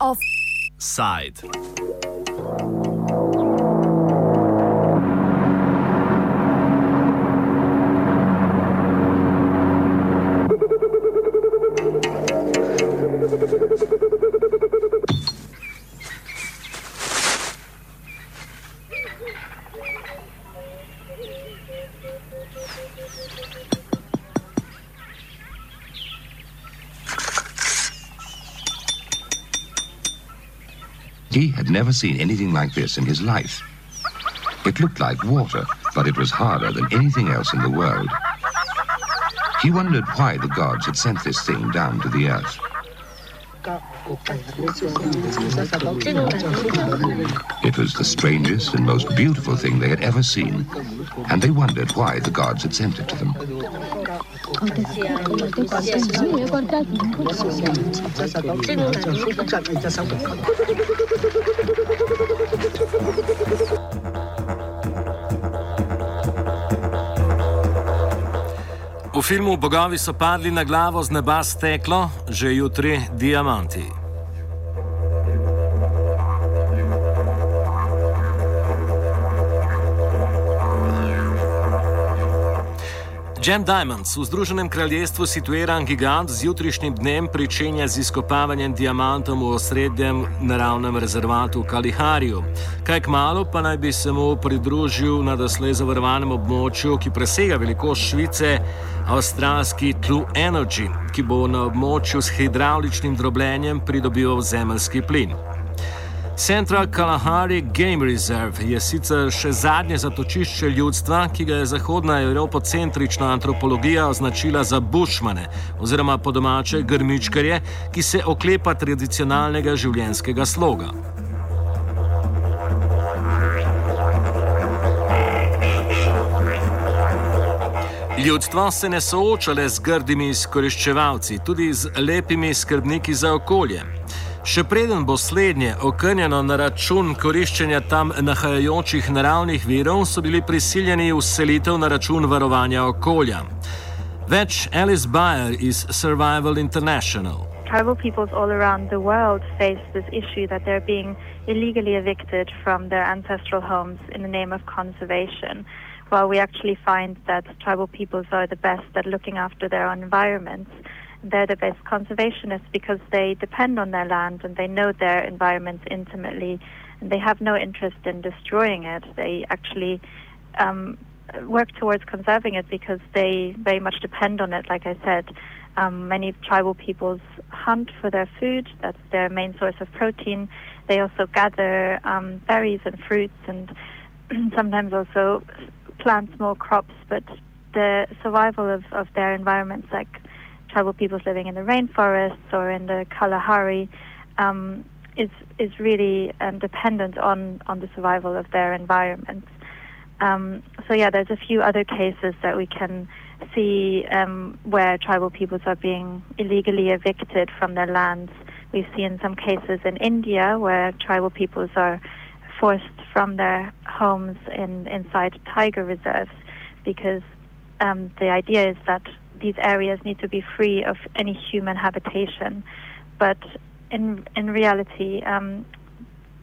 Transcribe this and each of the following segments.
Offside. Never seen anything like this in his life. It looked like water, but it was harder than anything else in the world. He wondered why the gods had sent this thing down to the earth. It was the strangest and most beautiful thing they had ever seen, and they wondered why the gods had sent it to them. Filmu Bogovi so padli na glavo z neba steklo, že jutri diamanti. Jam Diamonds v Združenem kraljestvu situiran gigant z jutrišnjim dnem pričenja z izkopavanjem diamantov v osrednjem naravnem rezervatu Kalihariju. Kaj k malu pa naj bi se mu pridružil na doslej zavarovanem območju, ki presega velikost Švice, avstralski True Energy, ki bo na območju s hidravličnim drobljenjem pridobival zemljski plin. Central Kalahari Game Reserve je sicer še zadnje zatočišče ljudstva, ki ga je zahodna evropocentrična antropologija označila za bušmane oziroma po domače grmičkarje, ki se oklepa tradicionalnega življenjskega sloga. Ljudstvo se ne sooča le z grdimi izkoriščevalci, tudi z lepimi skrbniki za okolje. Še preden bo slednje okrnjeno na račun koriščenja tam nahajajočih naravnih virov, so bili prisiljeni v selitev na račun varovanja okolja. Več Alice Bayer iz Survival International. Tribal peoples all around the world face this issue that they're being illegally evicted from their ancestral homes in the name of conservation. While we actually find that tribal peoples are the best at looking after their own environments, they're the best conservationists because they depend on their land and they know their environments intimately and they have no interest in destroying it. They actually um, work towards conserving it because they very much depend on it, like I said. Um, many tribal peoples hunt for their food, that's their main source of protein. They also gather um, berries and fruits and sometimes also plant small crops, but the survival of, of their environments, like tribal peoples living in the rainforests or in the Kalahari um, is is really um, dependent on on the survival of their environments. Um, so yeah, there's a few other cases that we can see um, where tribal peoples are being illegally evicted from their lands. We've seen some cases in India where tribal peoples are forced from their homes in inside tiger reserves because um, the idea is that these areas need to be free of any human habitation. But in in reality, um,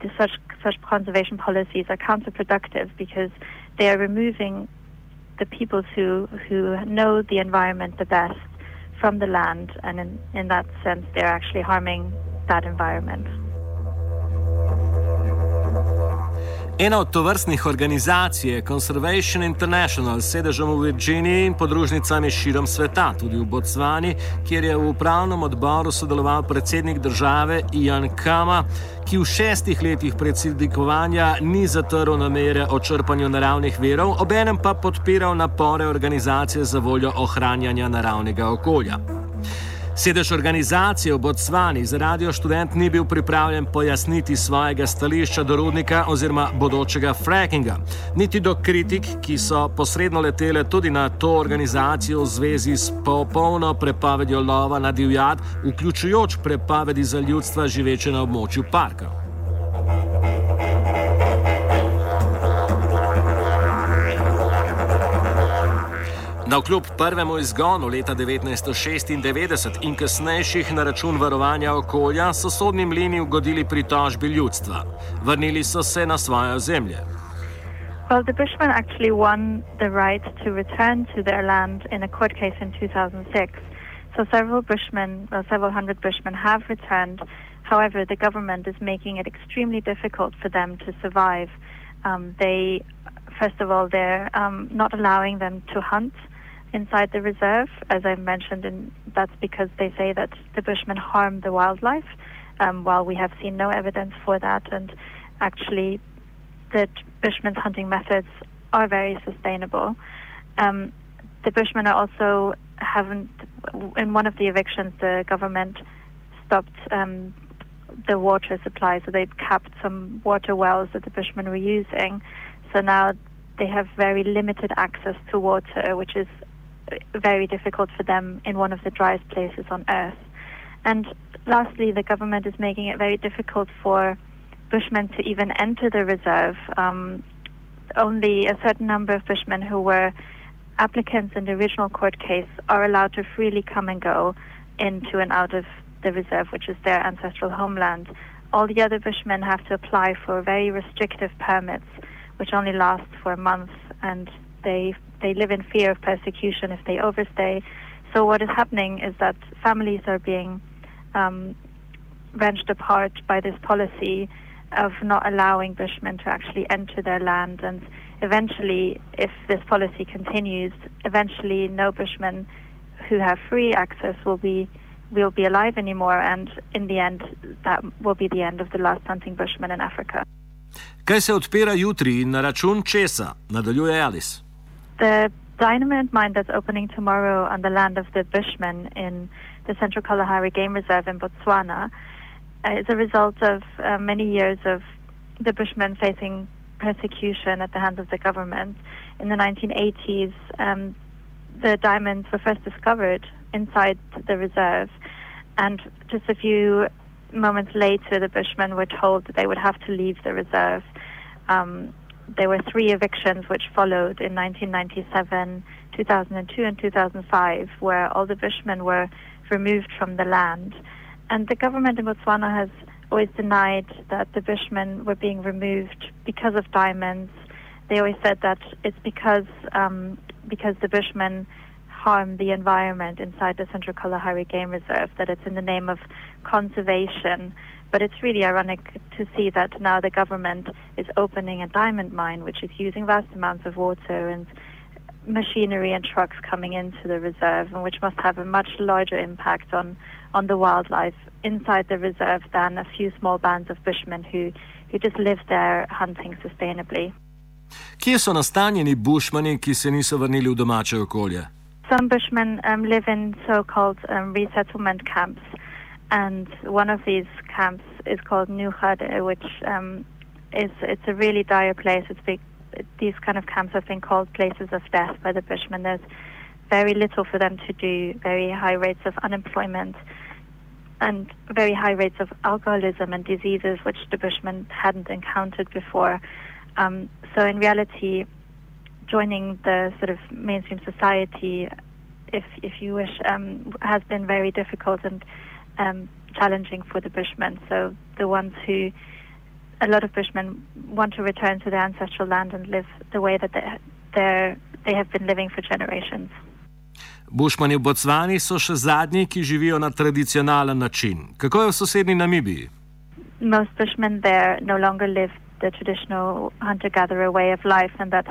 the, such such conservation policies are counterproductive because they are removing the peoples who who know the environment the best from the land, and in, in that sense, they're actually harming that environment. Ena od tovrstnih organizacij je Conservation International s sedežem v Virginiji in podružnicami širom sveta, tudi v Botsvani, kjer je v upravnem odboru sodeloval predsednik države Ian Kama, ki v šestih letih predsednikovanja ni zatrl namere o črpanju naravnih verov, obenem pa podpiral napore organizacije za voljo ohranjanja naravnega okolja. Sedež organizacije v Botsvani za radio študent ni bil pripravljen pojasniti svojega stališča do rudnika oziroma bodočega frackinga, niti do kritik, ki so posredno letele tudi na to organizacijo v zvezi s popolno prepovedjo lova na divjad, vključujoč prepovedi za ljudstva živeče na območju parka. Na kljub prvemu izgonu leta 1996 in kasnejših na račun varovanja okolja so sodni mlini ugodili pritožbi ljudstva. Vrnili so se na svoje zemlje. Well, the Bushmen actually won the right to return to their land in a court case in 2006. So several Bushmen, well, several hundred Bushmen have returned. However, the government is making it extremely difficult for them to survive. Um, they, first of all, they're um, not allowing them to hunt inside the reserve, as I mentioned, and that's because they say that the Bushmen harm the wildlife. Um, while we have seen no evidence for that, and actually, the Bushmen's hunting methods are very sustainable. Um, the Bushmen are also haven't in one of the evictions the government stopped um, the water supply, so they've capped some water wells that the Bushmen were using. So now they have very limited access to water, which is very difficult for them in one of the driest places on earth. And lastly, the government is making it very difficult for Bushmen to even enter the reserve. Um, only a certain number of Bushmen who were applicants in the original court case are allowed to freely come and go into and out of the reserve, which is their ancestral homeland. All the other Bushmen have to apply for very restrictive permits, which only last for a month, and they they live in fear of persecution if they overstay. So what is happening is that families are being um, wrenched apart by this policy of not allowing Bushmen to actually enter their land. And eventually, if this policy continues, eventually no Bushmen who have free access will be will be alive anymore. And in the end, that will be the end of the last hunting Bushmen in Africa. Kaj se odpira jutri in na račun česa? Nadaljuje Alice. The dynamite mine that's opening tomorrow on the land of the Bushmen in the Central Kalahari Game Reserve in Botswana uh, is a result of uh, many years of the Bushmen facing persecution at the hands of the government. In the 1980s, um, the diamonds were first discovered inside the reserve, and just a few moments later, the Bushmen were told that they would have to leave the reserve. Um, there were three evictions which followed in 1997, 2002, and 2005, where all the Bushmen were removed from the land. And the government in Botswana has always denied that the Bushmen were being removed because of diamonds. They always said that it's because um, because the Bushmen harm the environment inside the Central Kalahari Game Reserve, that it's in the name of conservation. But it's really ironic to see that now the government is opening a diamond mine, which is using vast amounts of water and machinery and trucks coming into the reserve, and which must have a much larger impact on, on the wildlife inside the reserve than a few small bands of bushmen who, who just live there hunting sustainably. Kje so nastanjeni bushmani, ki se niso vrnili v domače okolje? Some bushmen um, live in so-called um, resettlement camps, and one of these camps is called New Xade, which um, is it's a really dire place. It's big, these kind of camps have been called places of death by the bushmen. There's very little for them to do, very high rates of unemployment, and very high rates of alcoholism and diseases which the bushmen hadn't encountered before. Um, so in reality, joining the sort of mainstream society, if if you wish, um, has been very difficult and um, challenging for the bushmen. So the ones who a lot of Bushmen want to return to their ancestral land and live the way that they they have been living for generations. Bushmani v Botsvani so še zadnji, ki živijo na tradicionalen način. Kako je v sosednji Namibiji? Most Bushmen there no longer live the traditional hunter-gatherer way of life, and that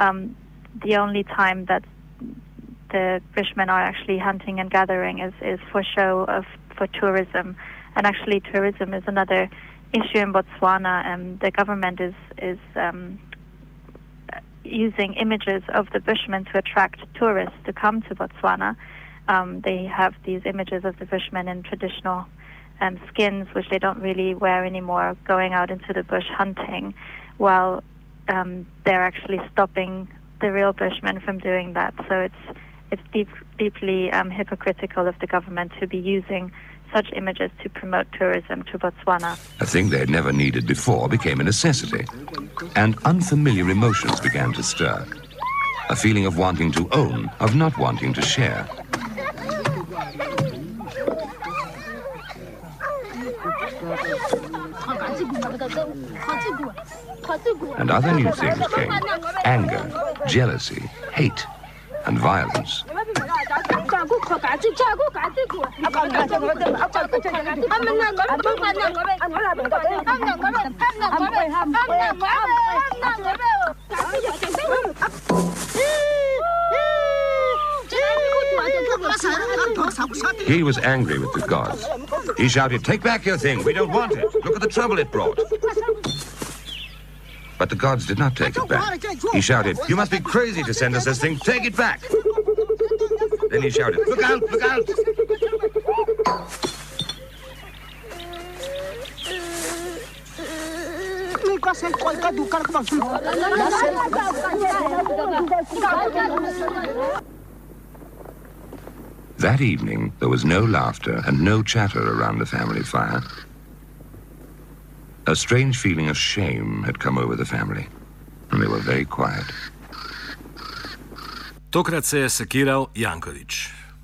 um, the only time that the Bushmen are actually hunting and gathering is, is for show of for tourism, and actually tourism is another issue in Botswana, and the government is is um, using images of the Bushmen to attract tourists to come to Botswana. Um, they have these images of the Bushmen in traditional um, skins, which they don't really wear anymore, going out into the bush hunting, while um, they're actually stopping the real Bushmen from doing that. So it's it's deep, deeply um, hypocritical of the government to be using such images to promote tourism to Botswana. A thing they had never needed before became a necessity, and unfamiliar emotions began to stir. a feeling of wanting to own, of not wanting to share. And other new things came anger, jealousy, hate, and violence. He was angry with the gods. He shouted, Take back your thing. We don't want it. Look at the trouble it brought. But the gods did not take it back. He shouted, You must be crazy to send us this thing. Take it back. Then he shouted, Look out, look out. That evening, there was no laughter and no chatter around the family fire. A strange feeling of shame had come over the family, and they were very quiet. Tokrat se je sekiral Jankovič.